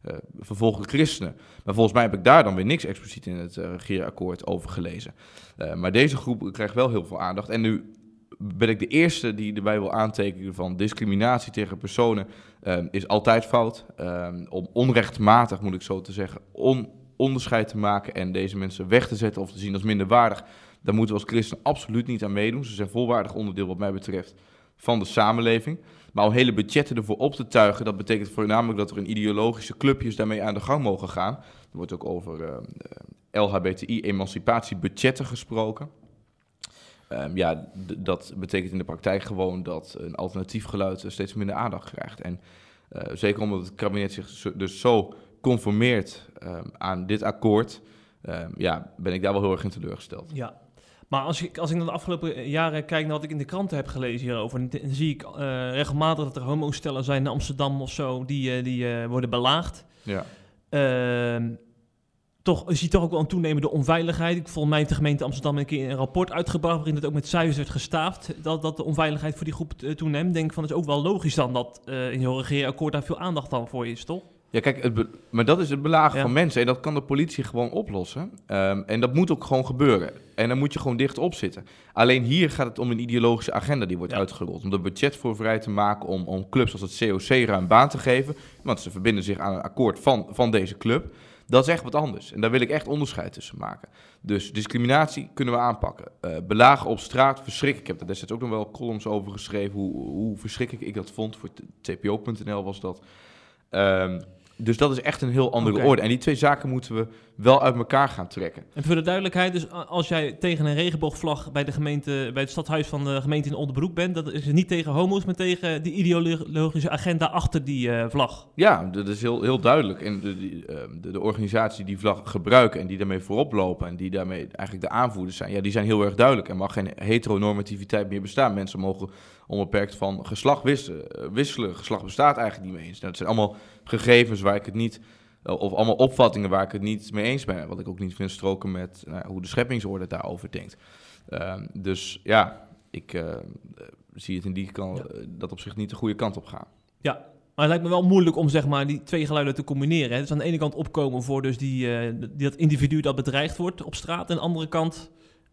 ehm, vervolgde christenen. Maar volgens mij heb ik daar dan weer niks expliciet in het regeerakkoord over gelezen. maar deze groep krijgt wel heel veel aandacht. En nu ben ik de eerste die erbij wil aantekenen van discriminatie tegen personen is altijd fout. Om onrechtmatig, moet ik zo te zeggen, on onderscheid te maken en deze mensen weg te zetten of te zien als minderwaardig. Daar moeten we als christenen absoluut niet aan meedoen. Ze zijn volwaardig onderdeel wat mij betreft van de samenleving. Maar om hele budgetten ervoor op te tuigen, dat betekent voornamelijk dat er in ideologische clubjes daarmee aan de gang mogen gaan. Er wordt ook over uh, LHBTI-emancipatiebudgetten gesproken. Um, ja, dat betekent in de praktijk gewoon dat een alternatief geluid steeds minder aandacht krijgt. En zeker omdat het kabinet zich dus zo conformeert um, aan dit akkoord, um, ja, ben ik daar wel heel erg in teleurgesteld. Ja, maar als ik, als ik naar de afgelopen jaren kijk naar wat ik in de kranten heb gelezen hierover, dan zie ik uh, regelmatig dat er homostellen zijn in Amsterdam of zo, die, uh, die uh, worden belaagd. Ja toch, je ziet toch ook wel een toenemende onveiligheid. Ik volgens mij heeft de gemeente Amsterdam een keer een rapport uitgebracht... waarin het ook met cijfers werd gestaafd... dat, dat de onveiligheid voor die groep toeneemt. denk van, het is ook wel logisch dan... dat in zo'n regeerakkoord daar veel aandacht dan voor is, toch? Ja, kijk, het maar dat is het belagen ja. van mensen. En dat kan de politie gewoon oplossen. Um, en dat moet ook gewoon gebeuren. En dan moet je gewoon dicht op zitten. Alleen hier gaat het om een ideologische agenda die wordt ja. uitgerold. Om er budget voor vrij te maken. Om, om clubs als het COC ruim baan te geven. Want ze verbinden zich aan een akkoord van, van deze club. Dat is echt wat anders. En daar wil ik echt onderscheid tussen maken. Dus discriminatie kunnen we aanpakken. Uh, belagen op straat, verschrik. Ik heb daar destijds ook nog wel columns over geschreven. Hoe, hoe verschrikkelijk ik dat vond. Voor tpo.nl was dat. Um, dus dat is echt een heel andere orde. En die twee zaken moeten we wel uit elkaar gaan trekken. En voor de duidelijkheid, dus als jij tegen een regenboogvlag bij, de gemeente, bij het stadhuis van de gemeente in Onderbroek bent, dat is het niet tegen homo's, maar tegen die ideologische agenda achter die eh, vlag. Ja, dat is heel, heel duidelijk. En de, die, eh, de, de organisatie die vlag gebruiken en die daarmee voorop lopen en die daarmee eigenlijk de aanvoerders zijn, ja, die zijn heel erg duidelijk. Er mag geen heteronormativiteit meer bestaan. Mensen mogen onbeperkt van geslacht wisselen. eh, wisselen. Geslacht bestaat eigenlijk niet meer eens. Nou, dat zijn allemaal gegevens waar ik het niet, eh, of allemaal opvattingen waar ik het niet mee eens ben. Wat ik ook niet vind stroken met nou, hoe de scheppingsorde daarover denkt. Ehm, dus ja, ik eh, eh, zie het in die kant, Ja. dat op zich niet de goede kant op gaan. Maar het lijkt me wel moeilijk om zeg maar, die twee geluiden te combineren. Hè. Dus aan de ene kant opkomen voor dus die, die, dat individu dat bedreigd wordt op straat. En aan de andere kant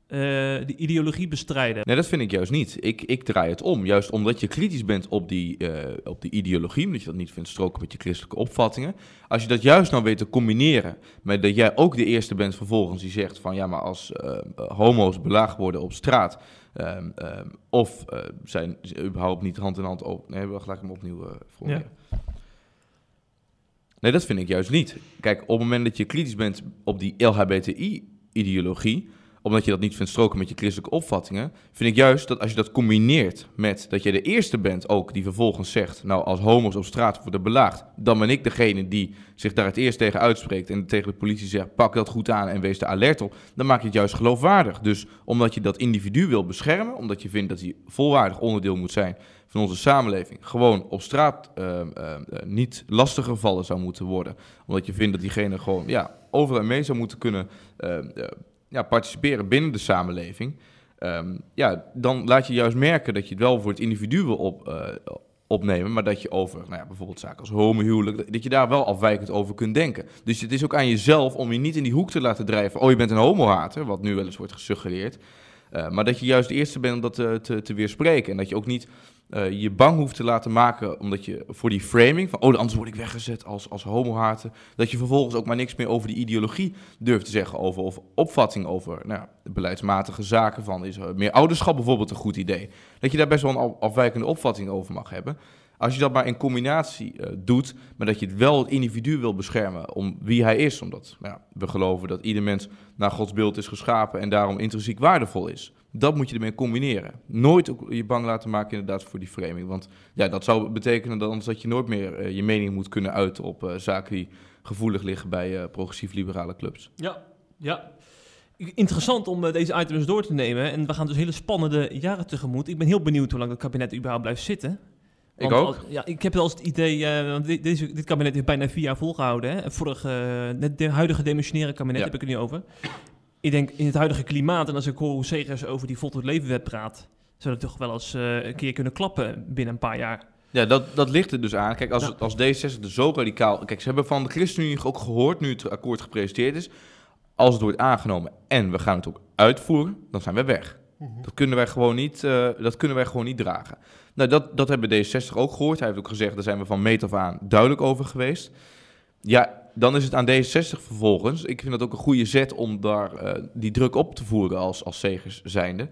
eh die ideologie bestrijden. Nee, dat vind ik juist niet. Ik, ik draai het om. Juist omdat je kritisch bent op die, eh, op die ideologie, omdat je dat niet vindt stroken met je christelijke opvattingen. Als je dat juist nou weet te combineren met dat jij ook de eerste bent vervolgens die zegt van ja, maar als eh, homo's belaagd worden op straat, ehm, ehm, of zijn ze überhaupt niet hand in hand op. Nee, we gelijk hem opnieuw formuleren. Nee, dat vind ik juist niet. Kijk, op het moment dat je kritisch bent op die LHBTI-ideologie, omdat je dat niet vindt stroken met je christelijke opvattingen, vind ik juist dat als je dat combineert met dat je de eerste bent ook die vervolgens zegt, nou als homo's op straat worden belaagd, dan ben ik degene die zich daar het eerst tegen uitspreekt en tegen de politie zegt, pak dat goed aan en wees er alert op, dan maak je het juist geloofwaardig. Dus omdat je dat individu wil beschermen, omdat je vindt dat hij volwaardig onderdeel moet zijn van onze samenleving, gewoon op straat ehm, ehm, eh, niet lastig gevallen zou moeten worden, omdat je vindt dat diegene gewoon ja, overal mee zou moeten kunnen ehm, eh, ja, participeren binnen de samenleving, ehm, ja, dan laat je juist merken dat je het wel voor het individu wil op, eh, opnemen, maar dat je over nou ja, bijvoorbeeld zaken als homohuwelijk, dat- dat je daar wel afwijkend over kunt denken. Dus het is ook aan jezelf om je niet in die hoek te laten drijven, oh je bent een homohater, wat nu wel eens wordt gesuggereerd, Eh, maar dat je juist de eerste bent om dat te, te, te weerspreken en dat je ook niet eh, je bang hoeft te laten maken, omdat je voor die framing van, oh, anders word ik weggezet als, als homohater, dat je vervolgens ook maar niks meer over die ideologie durft te zeggen, over, of opvatting over nou, beleidsmatige zaken van, is er meer ouderschap bijvoorbeeld een goed idee? Dat je daar best wel een af- afwijkende opvatting over mag hebben. Als je dat maar in combinatie eh, doet, maar dat je het wel het individu wil beschermen om wie hij is, omdat nou ja, we geloven dat ieder mens naar Gods beeld is geschapen en daarom intrinsiek waardevol is. Dat moet je ermee combineren. Nooit je bang laten maken inderdaad voor die framing. Want ja, dat zou betekenen dat, anders dat je nooit meer eh, je mening moet kunnen uiten op eh, zaken die gevoelig liggen bij progressief-liberale clubs. Ja, ja. Interessant om deze items door te nemen. En we gaan dus hele spannende jaren tegemoet. Ik ben heel benieuwd hoe lang het kabinet überhaupt blijft zitten. Ik ook. als- ja, ik heb wel eens het idee, eh, want dit, deze, dit kabinet heeft bijna vier jaar volgehouden. Hè? Vorige, net de huidige demissionaire kabinet Ja. heb ik het nu over. Ik denk in het huidige klimaat, en als ik hoor hoe Segers over die Vol tot Levenwet praat, zou het toch wel eens eh, een keer kunnen klappen binnen een paar jaar. Ja, dat, dat ligt er dus aan. Kijk, als, Ja. als D66 er zo radicaal... Kijk, ze hebben van de ChristenUnie ook gehoord, nu het akkoord gepresenteerd is... als het wordt aangenomen en we gaan het ook uitvoeren, dan zijn we weg. Dat kunnen wij gewoon niet, eh, dat kunnen wij gewoon niet dragen. Nou, dat, dat hebben D60 ook gehoord. Hij heeft ook gezegd, daar zijn we van meet af aan duidelijk over geweest. Ja, dan is het aan D60 vervolgens. Ik vind dat ook een goede zet om daar eh, die druk op te voeren als, als zegers zijnde.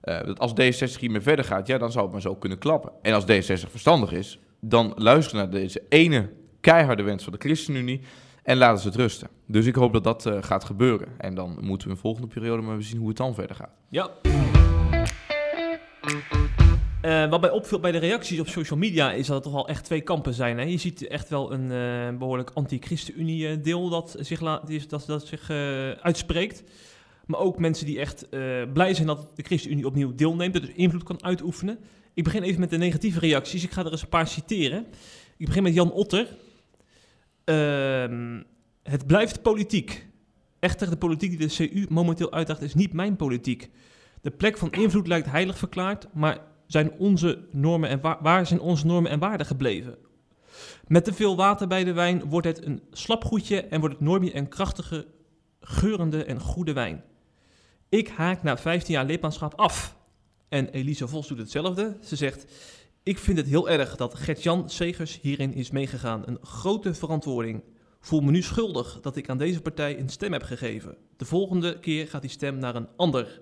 Eh, dat als D60 hiermee verder gaat, ja, dan zou het maar zo kunnen klappen. En als D60 verstandig is, dan luisteren naar deze ene keiharde wens van de ChristenUnie en laten ze het rusten. Dus ik hoop dat dat eh, gaat gebeuren. En dan moeten we in de volgende periode maar zien hoe het dan verder gaat. Ja. Eh, wat mij opviel bij de reacties op social media is dat er toch wel echt twee kampen zijn. Hè? Je ziet echt wel een eh, behoorlijk anti-ChristenUnie eh, dat zich, dat, dat zich uitspreekt. Maar ook mensen die echt blij zijn dat de ChristenUnie opnieuw deelneemt, dat dus invloed kan uitoefenen. Ik begin even met de negatieve reacties. Ik ga er eens een paar citeren. Ik begin met Jan Otter. Ehm, het blijft politiek. Echter, de politiek die de CU momenteel uitdaagt is niet mijn politiek. De plek van invloed lijkt heilig verklaard, maar zijn onze normen en wa- waar zijn onze normen en waarden gebleven? Met te veel water bij de wijn wordt het een slapgoedje en wordt het nooit meer een krachtige, geurende en goede wijn. Ik haak na 15 jaar lidmaatschap af. En Elise Vos doet hetzelfde. Ze zegt: Ik vind het heel erg dat Gert-Jan Segers hierin is meegegaan. Een grote verantwoording. Voel me nu schuldig dat ik aan deze partij een stem heb gegeven. De volgende keer gaat die stem naar een ander.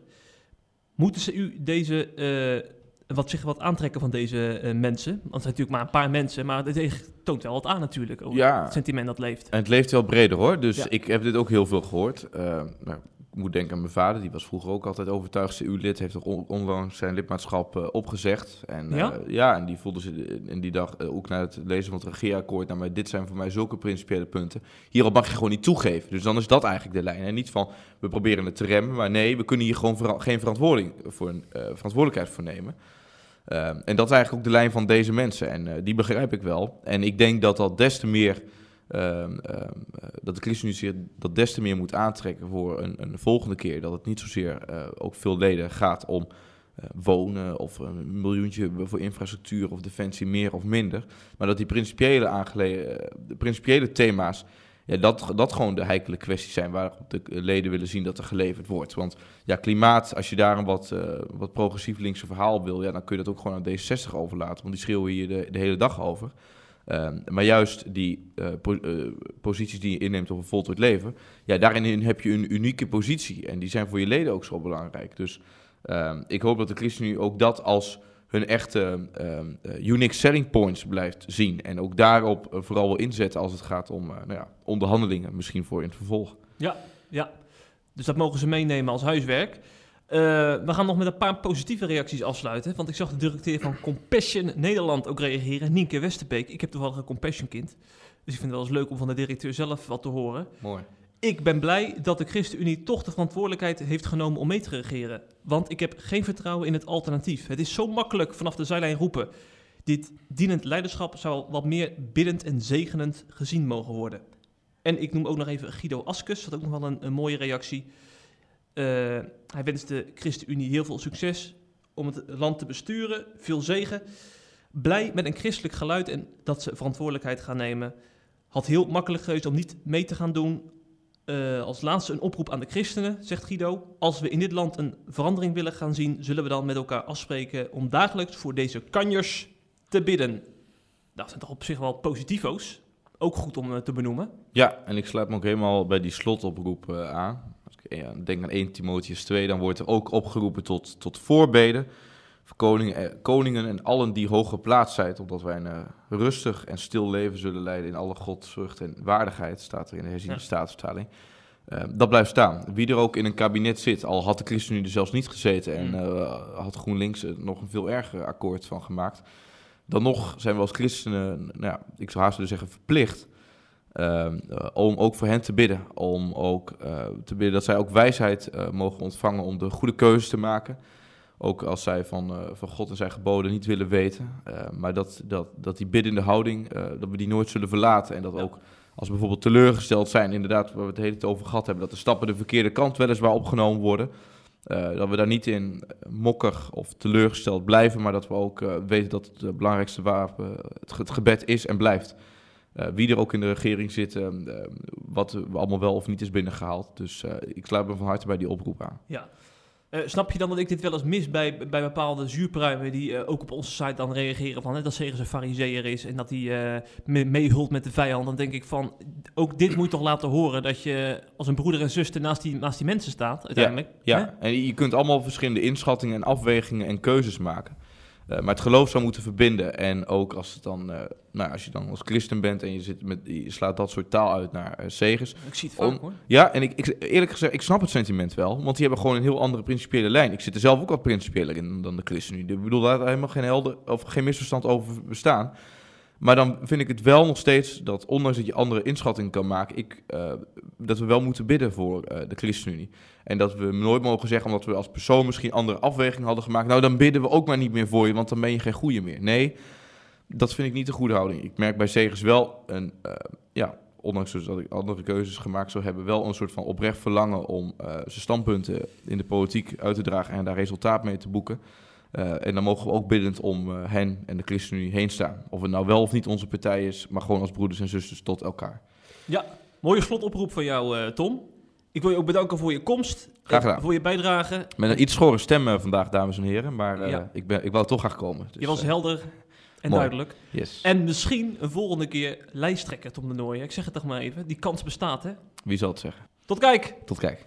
Moeten ze u deze, eh, wat zich wat aantrekken van deze eh, mensen. Want het zijn natuurlijk maar een paar mensen, maar het toont wel wat aan natuurlijk. Over Ja. het sentiment dat leeft. En het leeft wel breder hoor. Dus Ja. ik heb dit ook heel veel gehoord. Eh, nou, ik moet denken aan mijn vader, die was vroeger ook altijd overtuigd CU-lid. Heeft on- onlangs zijn lidmaatschap eh, opgezegd. En, Ja? ja, en die voelde zich in die dag ook na het lezen van het regeerakkoord. Nou, maar dit zijn voor mij zulke principiële punten. Hierop mag je gewoon niet toegeven. Dus dan is dat eigenlijk de lijn. En niet van we proberen het te remmen, maar nee, we kunnen hier gewoon vera- geen verantwoording voor, verantwoordelijkheid voor nemen. Ehm, en dat is eigenlijk ook de lijn van deze mensen. En eh, die begrijp ik wel. En ik denk dat dat des te meer. ehm, ehm, eh, dat de ChristenUnie dat des te meer moet aantrekken voor een, een volgende keer. Dat het niet zozeer eh, ook veel leden gaat om wonen of een miljoentje voor infrastructuur of defensie meer of minder. Maar dat die principiële, aangele- de principiële thema's, ja, dat, dat gewoon de heikele kwesties zijn waarop de leden willen zien dat er geleverd wordt. Want ja, klimaat, als je daar een wat, eh, wat progressief linkse verhaal wil, ja, dan kun je dat ook gewoon aan D60 overlaten. Want die schreeuwen hier de, de hele dag over. Ehm, maar juist die eh, eh, posities die je inneemt op een voltooid leven, ja, daarin heb je een unieke positie. En die zijn voor je leden ook zo belangrijk. Dus ehm, ik hoop dat de ChristenUnie ook dat als hun echte ehm, eh, unique selling points blijft zien. En ook daarop eh, vooral wil inzetten als het gaat om eh, nou ja, onderhandelingen, misschien voor in het vervolg. Ja, dus dat mogen ze meenemen als huiswerk. We gaan nog met een paar positieve reacties afsluiten. Want ik zag de directeur van Compassion Nederland ook reageren. Nienke Westerbeek. Ik heb toevallig een Compassion kind. Dus ik vind het wel eens leuk om van de directeur zelf wat te horen. Mooi. Ik ben blij dat de ChristenUnie toch de verantwoordelijkheid heeft genomen om mee te regeren. Want ik heb geen vertrouwen in het alternatief. Het is zo makkelijk vanaf de zijlijn roepen. Dit dienend leiderschap zou wat meer biddend en zegenend gezien mogen worden. En ik noem ook nog even Guido Askus, dat ook nog wel een, mooie reactie. Eh, hij wenst de ChristenUnie heel veel succes om het land te besturen. Veel zegen. Blij met een christelijk geluid en dat ze verantwoordelijkheid gaan nemen. Had heel makkelijk geweest om niet mee te gaan doen. Eh, als laatste een oproep aan de christenen, zegt Guido. Als we in dit land een verandering willen gaan zien, zullen we dan met elkaar afspreken om dagelijks voor deze kanjers te bidden. Dat zijn toch op zich wel positivo's. Ook goed om eh, te benoemen. Ja, en ik sluit me ook helemaal bij die slotoproep eh, aan. Als ik denk aan 1 Timotheus 2, dan wordt er ook opgeroepen tot, tot voorbeden voor koningen, eh, koningen en allen die hoog geplaatst zijn, opdat wij een eh, rustig en stil leven zullen leiden in alle godsvrucht en waardigheid, staat er in de herziende Ja. staatsvertaling. Eh, dat blijft staan. Wie er ook in een kabinet zit, al had de ChristenUnie er zelfs niet gezeten en Mm. had GroenLinks er nog een veel erger akkoord van gemaakt, dan nog zijn we als christenen, nou ja, ik zou haast willen zeggen, verplicht Ehm, eh, om ook voor hen te bidden. Om ook te bidden dat zij ook wijsheid mogen ontvangen om de goede keuzes te maken. Ook als zij van, eh, van God en zijn geboden niet willen weten. Eh, maar dat, dat, dat die biddende houding, eh, dat we die nooit zullen verlaten. En dat Ja. ook als we bijvoorbeeld teleurgesteld zijn, inderdaad, waar we het hele tijd over gehad hebben, dat de stappen de verkeerde kant weliswaar opgenomen worden. dat we daar niet in mokkig of teleurgesteld blijven, maar dat we ook weten dat het belangrijkste wapen het, ge- het gebed is en blijft. Wie er ook in de regering zit, eh, wat allemaal wel of niet is binnengehaald. Dus ik sluit me van harte bij die oproep aan. Ja. Eh, snap je dan dat ik dit wel eens mis bij, bij bepaalde zuurpruimen die eh, ook op onze site dan reageren van hè, dat Segers een fariseer is en dat hij eh, me- meehult met de vijand? Dan denk ik van, ook dit moet je toch laten horen dat je als een broeder en zuster naast die, naast die mensen staat uiteindelijk. Hè? Ja, en je kunt allemaal verschillende inschattingen en afwegingen en keuzes maken. Eh, maar het geloof zou moeten verbinden. En ook als, het dan, eh, nou, als je dan als christen bent en je, zit met, je slaat dat soort taal uit naar eh zegers. Ik zie het vaak Om- hoor. Ja, en ik, ik, eerlijk gezegd, ik snap het sentiment wel. Want die hebben gewoon een heel andere principiële lijn. Ik zit er zelf ook wat principiëler in dan de ChristenUnie. Ik bedoel, daar helemaal geen, helder, of geen misverstand over bestaan. Maar dan vind ik het wel nog steeds dat, ondanks dat je andere inschattingen kan maken, ik, eh, dat we wel moeten bidden voor eh, de ChristenUnie. En dat we nooit mogen zeggen, omdat we als persoon misschien andere afwegingen hadden gemaakt, nou dan bidden we ook maar niet meer voor je, want dan ben je geen goeie meer. Nee, dat vind ik niet de goede houding. Ik merk bij Segers wel een, eh, ja, ondanks dus dat ik andere keuzes gemaakt zou hebben, wel een soort van oprecht verlangen om zijn standpunten in de politiek uit te dragen en daar resultaat mee te boeken. Eh, en dan mogen we ook biddend om eh, hen en de ChristenUnie heen staan. Of het nou wel of niet onze partij is, maar gewoon als broeders en zusters tot elkaar. Ja, mooie slotoproep van jou, eh, Tom. Ik wil je ook bedanken voor je komst. Graag gedaan. Voor je bijdrage. Met een iets schorre stem vandaag, dames en heren, maar Ja. ik, ben, ik wou toch graag komen. Dus, je was helder en mooi. duidelijk. yes. En misschien een volgende keer lijsttrekker, Tom de Nooijen. Ik zeg het toch maar even. Die kans bestaat, hè? Wie zal het zeggen? Tot kijk! Tot kijk.